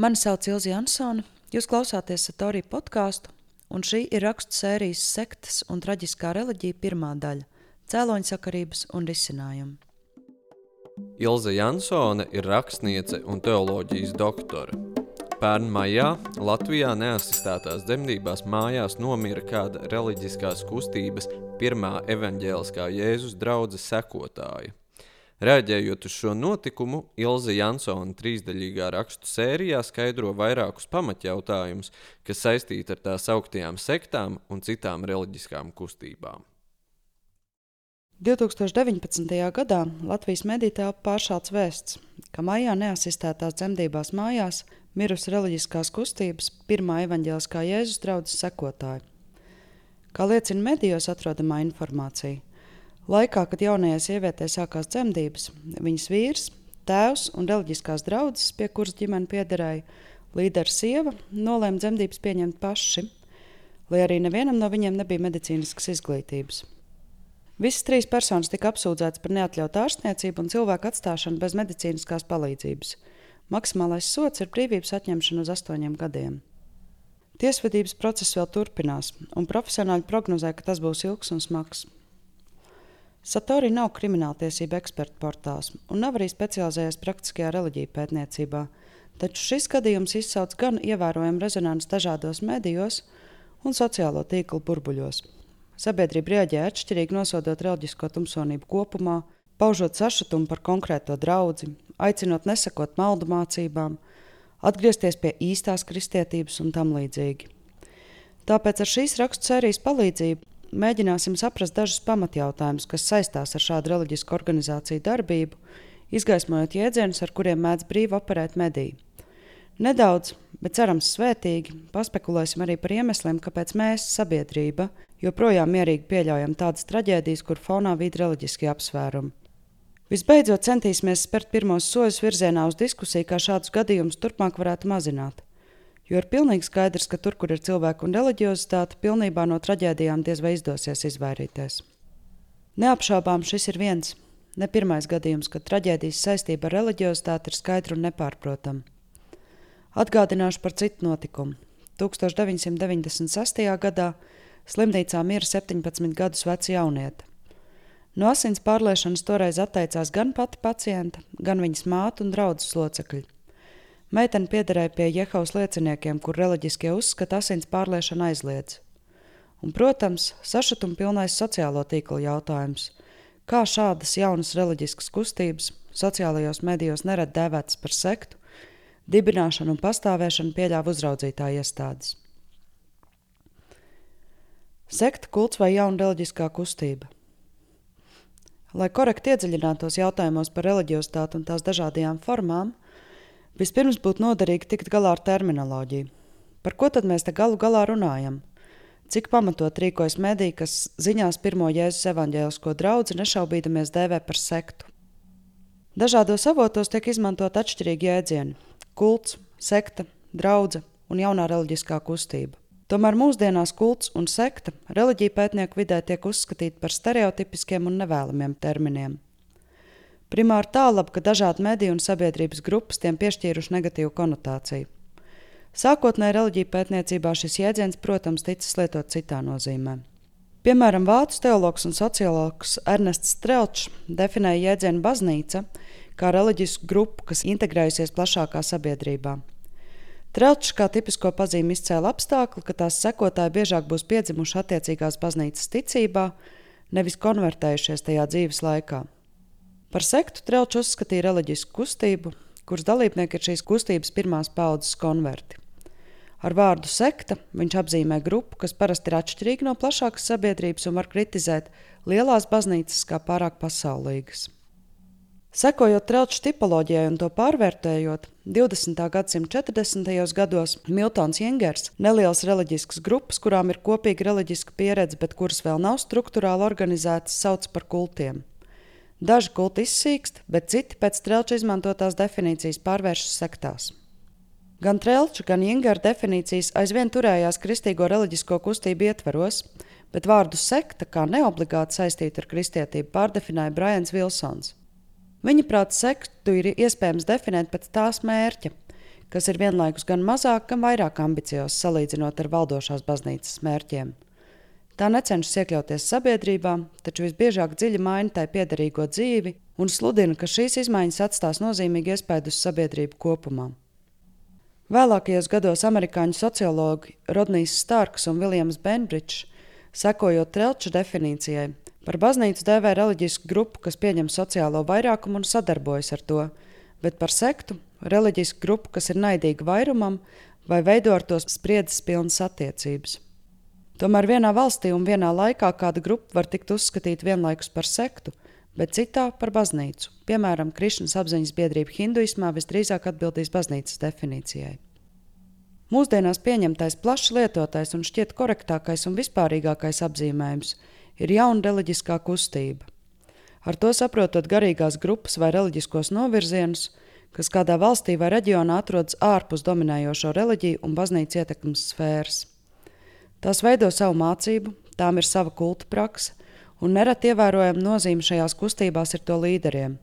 Mani sauc Ilzi Ansone, jūs klausāties Satorija podkāstu, un šī ir rakstu sērijas sektas un traģiskā reliģija pirmā daļa - cēloņsakarības un risinājumi. Ilze Jansone ir rakstniece un teoloģijas doktore. Pērn maijā Latvijā neasistētās dzemdībās mājās nomira kāda reliģiskās kustības pirmā evaņģēliskā Jēzus draudzes sekotāja. Reaģējot uz šo notikumu, Ilze Jansona trīsdaļīgā rakstu sērijā skaidro vairākus pamatjautājumus, kas saistīti ar tās augtajām sektām un citām reliģiskām kustībām. 2019. gadā Latvijas medijā pāršāts vēsts, ka maijā neasistētās dzemdībās mājās mirusi reliģiskās kustības pirmā evaņģēliskā Jēzus draudzes sekotāja. Kā liecina medijos atrodamā informācija, Laikā, kad jaunajai sievietei sākās dzemdības, viņas vīrs, tēvs un reliģiskās draudzes, pie kuras ģimene piederēja, līderis sieva, nolēma dzemdības pieņemt paši, lai arī nevienam no viņiem nebija medicīniskas izglītības. Visas trīs personas tika apsūdzētas par neatļautu ārstniecību un cilvēku atstāšanu bez medicīniskās palīdzības. Maksimālais sots ir brīvības atņemšana uz astoņiem gadiem. Tiesvedības process vēl turpinās, un profesionāļi prognozē, ka tas būs ilgs un smags. Satori nav krimināltiesība eksperta portāls un nav arī specializējies praktiskajā reliģiju pētniecībā, taču šis gadījums izsauc gan ievērojamu rezonanci dažādos medijos un sociālo tīklu burbuļos. Sabiedrība reaģē atšķirīgi, nosodot reliģisko tumsonību kopumā, paužot sašutumu par konkrēto draugu, aicinot nesakot maldu mācībām, atgriezties pie īstās kristietības un tam līdzīgi. Tāpēc ar šīs rakstu sērijas palīdzību mēģināsim saprast dažus pamatjautājumus, kas saistās ar šādu reliģisku organizāciju darbību, izgaismojot jēdzienus, ar kuriem mēdz brīvi operēt mediji. Nedaudz, bet cerams, svētīgi paspekulēsim arī par iemesliem, kāpēc mēs, sabiedrība, joprojām mierīgi pieļaujam tādas traģēdijas, kur fonā vīd reliģiski apsvērumi. Visbeidzot, centīsimies spērt pirmos soļus virzienā uz diskusiju, kā šādus gadījumus turpmāk varētu mazināt. Jo ir pilnīgi skaidrs, ka tur, kur ir cilvēku un reliģiozitāte, pilnībā no traģēdijām diez vai izdosies izvairīties. Neapšaubām šis ir viens, ne pirmais gadījums, kad traģēdijas saistība ar reliģiozitāti ir skaidra un nepārprotama. Atgādināšu par citu notikumu. 1996. gadā slimnīcā mira 17 gadus veca jaunieta. No asins pārliešanas toreiz atteicās gan pati pacienta, gan viņas māte un draudzes locekļi. Meitene piederēja pie Jehovas lieciniekiem, kur reliģiskie uzskata asins pārliešana aizliedz. Un, protams, sašutuma pilnais sociālo tīklu jautājums. Kā šādas jaunas reliģiskas kustības sociālajos medijos nerad dēvētas par sektu, dibināšanu un pastāvēšanu pieļāva uzraudzītāja iestādes. Sekta kults vai jauna reliģiskā kustība? Lai korekti iedziļinātos jautājumos par reliģiozitāti un tās dažādajām formām, Vispirms būtu noderīgi tikt galā ar terminoloģiju. Par ko tad mēs te galu galā runājam? Cik pamatot rīkojas mediji, kas ziņās pirmo Jēzus evaņģēlisko draugu nešaubīdamies dēvē par sektu? Dažādos avotos tiek izmantot atšķirīgi jēdzieni - kults, sekta, draudzene un jaunā reliģiskā kustība. Tomēr mūsdienās kults un sekta reliģija pētnieku vidē tiek uzskatīti par stereotipiskiem un nevēlamiem terminiem. Primāri tālāk, ka dažādi mediju un sabiedrības grupas tiem piešķīruši negatīvu konotāciju. Sākotnēji reliģija pētniecībā šis jēdziens, protams, ticis lietot citā nozīmē. Piemēram, vācu teologs un sociologs Ernests Strelčs definēja jēdzienu baznīca kā reliģisku grupu, kas integrējusies plašākā sabiedrībā. Trelčs kā tipisko pazīmi izcēla apstākli, ka tās sekotāji biežāk būs piedzimuši attiecīgās baznīcas ticībā, nevis konvertējušies tajā dzīves laikā. Par sektu Trelčs uzskatīja reliģisku kustību, kuras dalībnieki ir šīs kustības pirmās paudzes konverti. Ar vārdu sekta viņš apzīmē grupu, kas parasti ir atšķirīga no plašākas sabiedrības un var kritizēt lielās baznīcas kā pārāk pasaulīgas. Sekojot trauču tipoloģijai un to pārvērtējot, 20. gadsimta 40. gados Miltons Jengers nelielas reliģiskas grupas, kurām ir kopīga reliģiska pieredze, bet kuras vēl nav struktūrāli organizētas, sauc par kultiem. Daži kulti izsīkst, bet citi pēc Strelča izmantotās definīcijas pārvēršas sektās. Gan Trelča, gan Ingūra definīcijas aizvien turējās kristīgo reliģisko kustību ietveros, bet vārdu sekta kā neobligāti saistītu ar kristietību pārdefinēja Brians Vilsons. Viņa prāt, sektu ir iespējams definēt pēc tās mērķa, kas ir vienlaikus gan mazāk, gan vairāk ambiciozs salīdzinot ar valdošās baznīcas mērķiem. Tā necenšas iekļauties sabiedrībā, taču visbiežāk dziļi maina tai piederīgo dzīvi un sludina, ka šīs izmaiņas atstās nozīmīgu iespaidu uz sabiedrību kopumā. Vēlākajos gados amerikāņu sociologi Rodnijs Starks un Viljams Benbridžs, sekojot Trelča definīcijai, par baznīcu dēvē reliģisku grupu, kas pieņem sociālo vairākumu un sadarbojas ar to, bet par sektu reliģisku grupu, kas ir naidīga vairumam vai veido ar to spriedzes pilnas attiecības. Tomēr vienā valstī un vienā laikā kāda grupa var tikt uzskatīta vienlaikus par sektu, bet citā par baznīcu. Piemēram, Krišņas apziņas biedrība hinduismā visdrīzāk atbildīs baznīcas definīcijai. Mūsdienās pieņemtais plašs lietotais un šķiet korektākais un vispārīgākais apzīmējums ir jauna reliģiskā kustība. Ar to saprotot garīgās grupas vai reliģiskos novirzienus, kas kādā valstī vai reģionā atrodas ārpus dominējošo reliģiju un baznīcas ietekmes sfēras. Tās veido savu mācību, tām ir sava kulta praksa, un nereti ievērojama nozīme šajās kustībās ir to līderiem.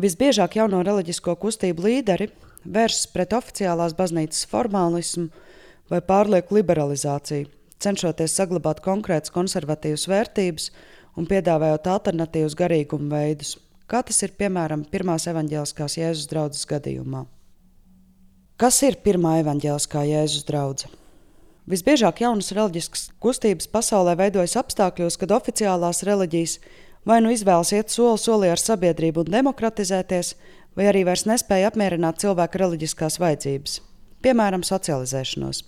Visbiežāk jauno reliģisko kustību līderi vēršas pret oficiālās baznīcas formālismu vai pārlieku liberalizāciju, cenšoties saglabāt konkrētas konservatīvas vērtības un piedāvājot alternatīvus garīguma veidus, kā tas ir piemēram pirmās evaņģēliskās Jēzus draudzes gadījumā. Kas ir pirmā evaņģēliskā Jēzus draudzene? Visbiežāk jaunas reliģiskas kustības pasaulē veidojas apstākļos, kad oficiālās reliģijas vai nu izvēlas iet soli solī ar sabiedrību un demokratizēties, vai arī vairs nespēja apmierināt cilvēka reliģiskās vajadzības, piemēram, socializēšanos.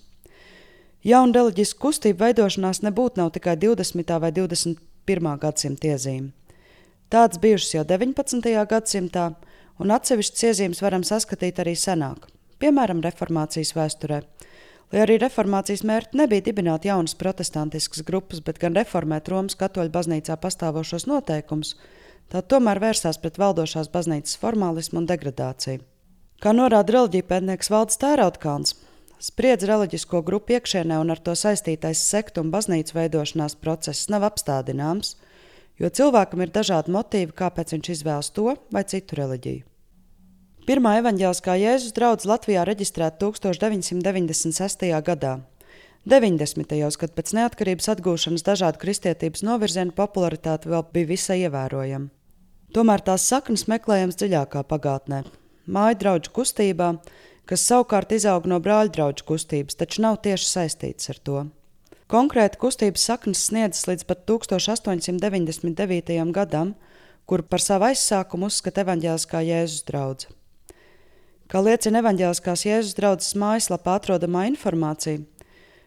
Jauna reliģiska kustība veidošanās nebūtu nav tikai 20. vai 21. gadsimta iezīme. Tādas bijušas jau 19. gadsimtā, un atsevišķas iezīmes varam saskatīt arī senāk, piemēram, reformācijas vēsturē Lai arī reformācijas mērķi nebija dibināt jaunas protestantiskas grupas, bet gan reformēt Romas katoļu baznīcā pastāvošos noteikumus, tā tomēr vērsās pret valdošās baznīcas formālismu un degradāciju. Kā norāda reliģija pētnieks Valdis Tērautkāns, spriedzi reliģisko grupu iekšienē un ar to saistītais sektu un baznīcu veidošanās process nav apstādināms, jo cilvēkam ir dažādi motīvi, kāpēc viņš izvēlas to vai citu reliģiju. Pirmā evaņģēliskā Jēzus draudzene Latvijā reģistrēta 1996. gadā. 90. gados, kad pēc neatkarības atgūšanas dažādu kristietības novirzienu popularitāte vēl bija visai ievērojama. Tomēr tās saknes meklējams dziļākā pagātnē, māju draugu kustībā, kas savukārt izauga no brāļu draugu kustības, taču nav tieši saistīts ar to. Konkrēti kustības saknes sniedzas līdz pat 1899. gadam, kur par savu aizsākumu uzskata evaņģēliskā Jēzus draudzene. Kā liecina evaņģēliskās Jēzus draudzes mājaslapā atrodamā informācija,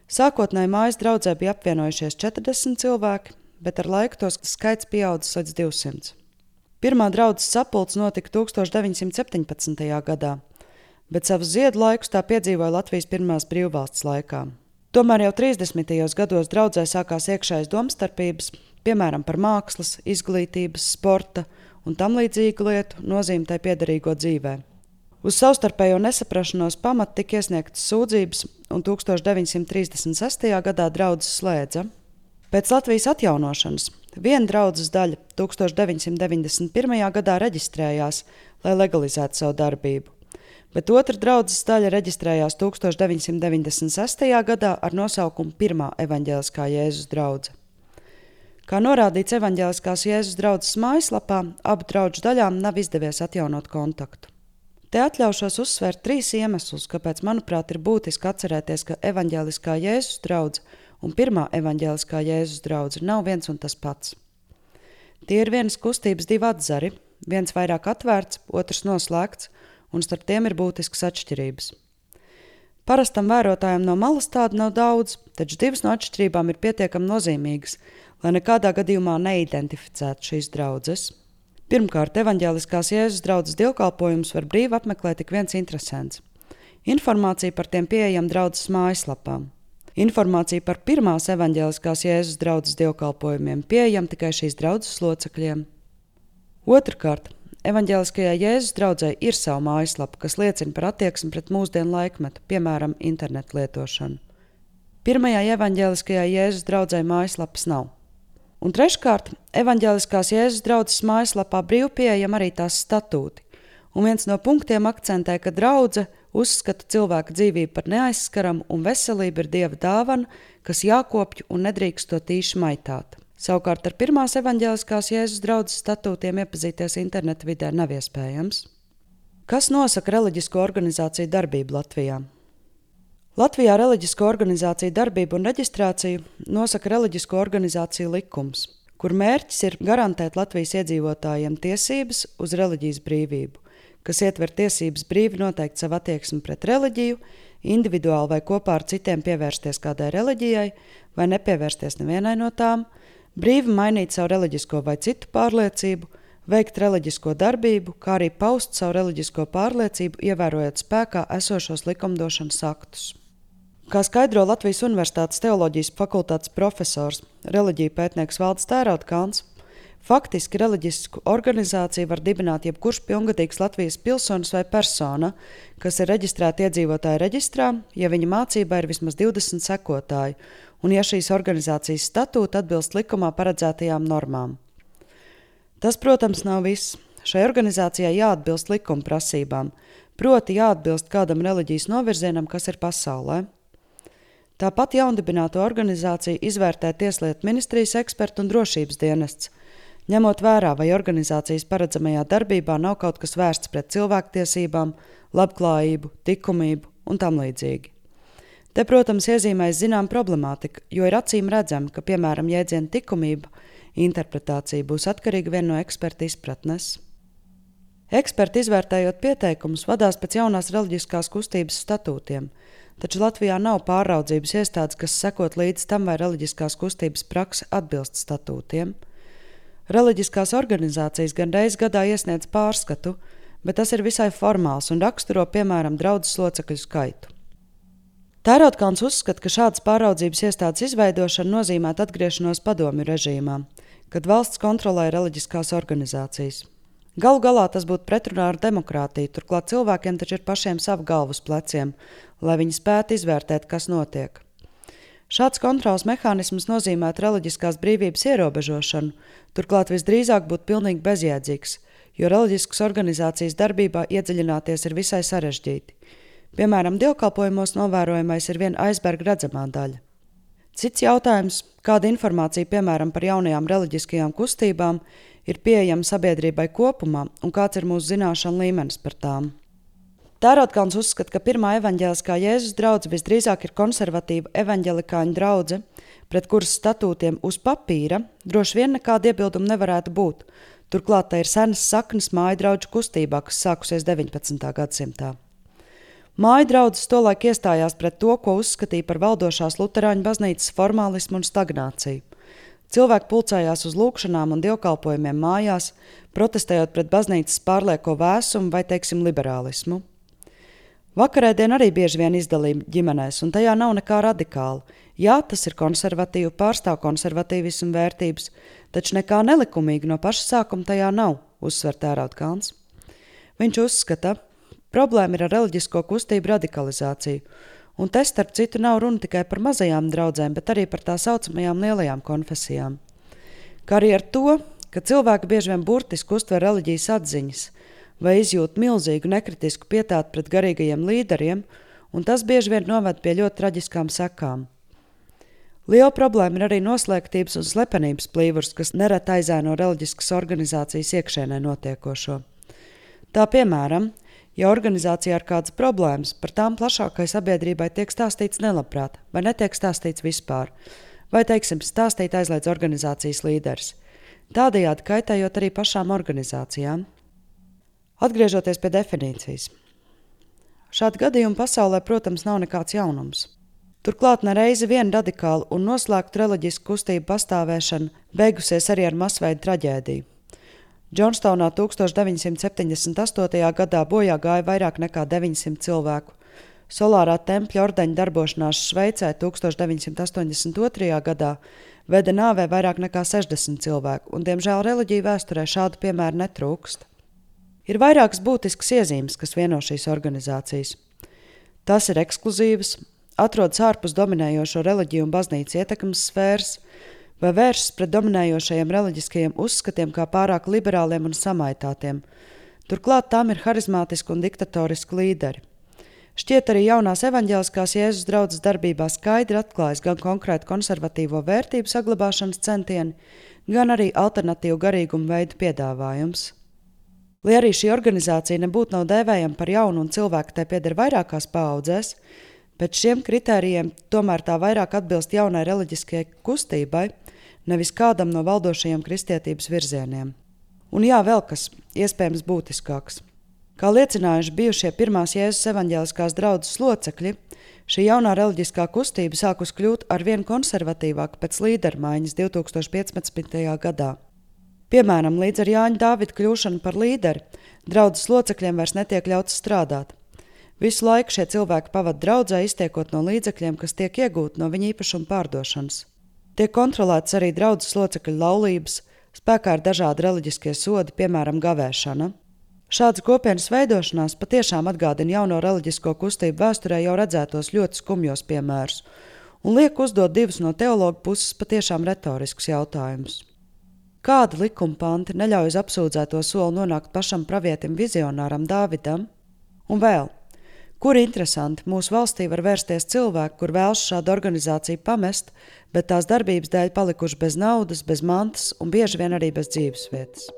sākotnēji mājas draudzē bija apvienojušies 40 cilvēki, bet ar laiku tos skaits pieaudzis līdz 200. Pirmā draudzes sapulce notika 1917. gadā, bet savus ziedu laikus tā piedzīvoja Latvijas pirmās brīvvalsts laikā. Tomēr jau 30. gados draudzē sākās iekšējas domstarpības, piemēram, par mākslas, izglītības, sporta un tam līdzīgu lietu nozīmi tai piederīgo dzīvēm. Uz savstarpējo nesaprašanos pamata tika iesniegtas sūdzības, un 1936. gadā draudzes slēdza. Pēc Latvijas atjaunošanas viena draudzes daļa 1991. gadā reģistrējās, lai legalizētu savu darbību, bet otra draudzes daļa reģistrējās 1996. gadā ar nosaukumu Pirmā evaņģēliskā Jēzus draudzene. Kā norādīts evaņģēliskās Jēzus draudzes mājaslapā, abu draugu daļām nav izdevies atjaunot kontaktu. Te atļaušos uzsvērt trīs iemeslus, kāpēc, manuprāt, ir būtiski atcerēties, ka evaņģēliskā Jēzus draudzene un pirmā evaņģēliskā Jēzus draudzene nav viens un tas pats. Tie ir vienas kustības divi atzari, viens vairāk atvērts, otrs noslēgts, un starp tiem ir būtiskas atšķirības. Parastam vērotājam no malas tādu nav daudz, taču divas no atšķirībām ir pietiekami nozīmīgas, lai nekādā gadījumā neidentificētu šīs draudzes. Pirmkārt, evaņģēliskās Jēzus draudzes dievkalpojumus var brīvi apmeklēt tik viens interesants. Informācija par tiem pieejama draudzes mājaslapā. Informācija par pirmās evaņģēliskās Jēzus draudzes dievkalpojumiem pieejama tikai šīs draudzes locekļiem. Otrakārt, evaņģēliskajā Jēzus draudzē ir sava mājaslapa, kas liecina par attieksmi pret mūsdienu laikmetu, piemēram, internetu lietošanu. Pirmajā evaņģēliskajā Jēzus draudzē mājaslapas nav. Un treškārt, evanģēliskās Jēzus draudzes mājaslapā brīvpieejam arī tās statūti. Un viens no punktiem akcentē, ka draudzene uzskata cilvēka dzīvību par neaizskaramu un veselību ir dieva dāvana, kas jākopj un nedrīkst to tīši maitāt. Savukārt ar pirmās evaņģēliskās Jēzus draudzes statūtiem iepazīties interneta vidē nav iespējams. Kas nosaka reliģisko organizāciju darbību Latvijā? Latvijā reliģisko organizāciju darbību un reģistrāciju nosaka reliģisko organizāciju likums, kur mērķis ir garantēt Latvijas iedzīvotājiem tiesības uz reliģijas brīvību, kas ietver tiesības brīvi noteikt savu attieksmi pret reliģiju, individuāli vai kopā ar citiem pievērsties kādai reliģijai vai nepievērsties nevienai no tām, brīvi mainīt savu reliģisko vai citu pārliecību, veikt reliģisko darbību, kā arī paust savu reliģisko pārliecību, ievērojot spēkā esošos likumdošanas aktus. Kā skaidro Latvijas Universitātes teoloģijas fakultātes profesors, reliģija pētnieks Valdis Tērautkāns, Faktiski reliģisku organizāciju var dibināt jebkurš pilngadīgs Latvijas pilsonis vai persona, kas ir reģistrēta iedzīvotāju reģistrā, ja viņa mācībā ir vismaz 20 sekotāji, un ja šīs organizācijas statūta atbilst likumā paredzētajām normām. Tas, protams, nav viss. Šai organizācijai jāatbilst likuma prasībām, proti, jāatbilst kādam reliģijas novirzienam, kas ir pasaulē. Tāpat jaundibināto organizāciju izvērtē Tieslietu ministrijas ekspertu un drošības dienests, ņemot vērā, vai organizācijas paredzamajā darbībā nav kaut kas vērsts pret cilvēktiesībām, labklājību, likumību un tam līdzīgi. Te, protams, iezīmēs zinām problemātika, jo ir acīm redzama, ka, piemēram, jēdziena likumība interpretācija būs atkarīga vien no eksperta izpratnes. Eksperti izvērtējot pieteikumus, vadās pēc jaunās reliģiskās kustības statūtiem, taču Latvijā nav pāraudzības iestādes, kas sekot līdz tam, vai reliģiskās kustības prakse atbilst statūtiem. Reliģiskās organizācijas gan reiz gadā iesniedz pārskatu, bet tas ir visai formāls un raksturo piemēram draudzes locekļu skaitu. Tērautkāns uzskata, ka šādas pāraudzības iestādes izveidošana nozīmētu atgriešanos padomju režīmā, kad valsts kontrolē reliģiskās organizācijas. Galu galā tas būtu pretrunā ar demokrātiju, turklāt cilvēkiem taču ir pašiem savu galvu uz pleciem, lai viņi spētu izvērtēt, kas notiek. Šāds kontrols mehānisms nozīmētu reliģiskās brīvības ierobežošanu, turklāt visdrīzāk būtu pilnīgi bezjēdzīgs, jo reliģiskas organizācijas darbībā iedziļināties ir visai sarežģīti. Piemēram, dievkalpojumos novērojamais ir viena aizberga redzamā daļa. Cits jautājums, kāda informācija, piemēram, par jaunajām reliģiskajām kustībām, ir pieejama sabiedrībai kopumā un kāds ir mūsu zināšanu līmenis par tām. Tērautkāns uzskata, ka pirmā evaņģēliskā Jēzus draudzene visdrīzāk ir konservatīva evaņģelikāņu draudzene, pret kuras statūtiem uz papīra droši vien nekāda iebilduma nevarētu būt. Turklāt tā ir senas saknes māju draugu kustībā, kas sākusies 19. gadsimtā. Māju draudzes tolaik iestājās pret to, ko uzskatīja par valdošās Lutāņu baznīcas formālismu un stagnāciju. Cilvēki pulcējās uz lūgšanām un dievkalpojumiem mājās, protestējot pret baznīcas pārlieko vēsumu vai, teiksim, liberālismu. Vakarēdiena arī bieži vien izdalīta ģimenēs, un tajā nav nekā radikāla. Jā, tas ir konservatīvi, pārstāv konservatīvismu vērtības, taču nekā nelikumīga no paša sākuma tajā nav, uzsver Tērauda Kalns. Viņš uzskata, ka problēma ir ar reliģisko kustību radikalizāciju, un te starp citu nav runa tikai par mazajām draudzēm, bet arī par tā saucamajām lielajām konfesijām. Kā arī ar to, ka cilvēki bieži vien burtiski uztver reliģijas atziņas, vai izjūt milzīgu nekritisku pietātu pret garīgajiem līderiem, un tas bieži vien noved pie ļoti traģiskām sekām. Liela problēma ir arī noslēgtības un slepenības plīvurs, kas nereti aizēno reliģiskas organizācijas iekšēnē notiekošo. Tā piemēram, ja organizācijā ir kādas problēmas, par tām plašākai sabiedrībai tiek stāstīts nelabprāt, vai netiek stāstīts vispār, vai, teiksim, stāstīt aizliedz organizācijas līderis. Tādējādi kaitējot arī pašām organizācijām, Atgriežoties pie definīcijas. Šādi gadījumi pasaulē, protams, nav nekāds jaunums. Turklāt nereizi viena radikāla un noslēgta reliģiska kustība pastāvēšana beigusies arī ar masveida traģēdiju. Džonstonā 1978. gadā bojā gāja vairāk nekā 900 cilvēku. Solārā tempļa ordeņa darbošanās Šveicē 1982. gadā veda nāvē vairāk nekā 60 cilvēku, un, diemžēl, reliģija vēsturē šādu piemēru netrūkst. Ir vairākas būtiskas iezīmes, kas vieno šīs organizācijas. Tās ir ekskluzīvas, atrodas ārpus dominējošo reliģiju un baznīcas ietekmes sfēras, vai vēršas pret dominējošajiem reliģiskajiem uzskatiem kā pārāk liberāliem un samaitātiem. Turklāt tām ir harizmātiski un diktatoriski līderi. Šķiet, arī jaunās evaņģēliskās Jēzus draudzes darbībā skaidri atklājas gan konkrēti konservatīvo vērtību saglabāšanas centieni, gan arī alternatīvu garīgumu veidu piedāvājums. Lai arī šī organizācija nebūtu nav dēvējama par jaunu un cilvēku tai pieder vairākās paudzēs, pēc šiem kritērijiem tomēr tā vairāk atbilst jaunai reliģiskajai kustībai, nevis kādam no valdošajiem kristietības virzieniem. Un jā, vēl kas iespējams būtiskāks. Kā liecinājuši bijušie pirmās Jēzus evaņģēliskās draudzes locekļi, šī jaunā reliģiskā kustība sākus kļūt ar vien konservatīvāka pēc līdermaiņas 2015. gadā. Piemēram, līdz ar Jāņa Dāvida kļūšanu par līderi, draudzes locekļiem vairs netiek ļauts strādāt. Visu laiku šie cilvēki pavadīja draudzē, iztiekot no līdzekļiem, kas tiek iegūti no viņa īpašuma pārdošanas. Tiek kontrolēts arī draudzes locekļu laulības, spēkā ir dažādi reliģiskie sodi, piemēram, gavēšana. Šādas kopienas veidošanās patiešām atgādina jauno reliģisko kustību vēsturē jau redzētos ļoti skumjos piemērus un liek uzdot divus no teologa puses patiešām retoriskus jautājumus. Kāda likuma panti neļauj uz apsūdzēto soli nonākt pašam pravietim vizionāram Dāvidam? Un vēl, kur interesanti, mūsu valstī var vērsties cilvēki, kur vēlas šādu organizāciju pamest, bet tās darbības dēļ palikuši bez naudas, bez mantas un bieži vien arī bez dzīvesvietas.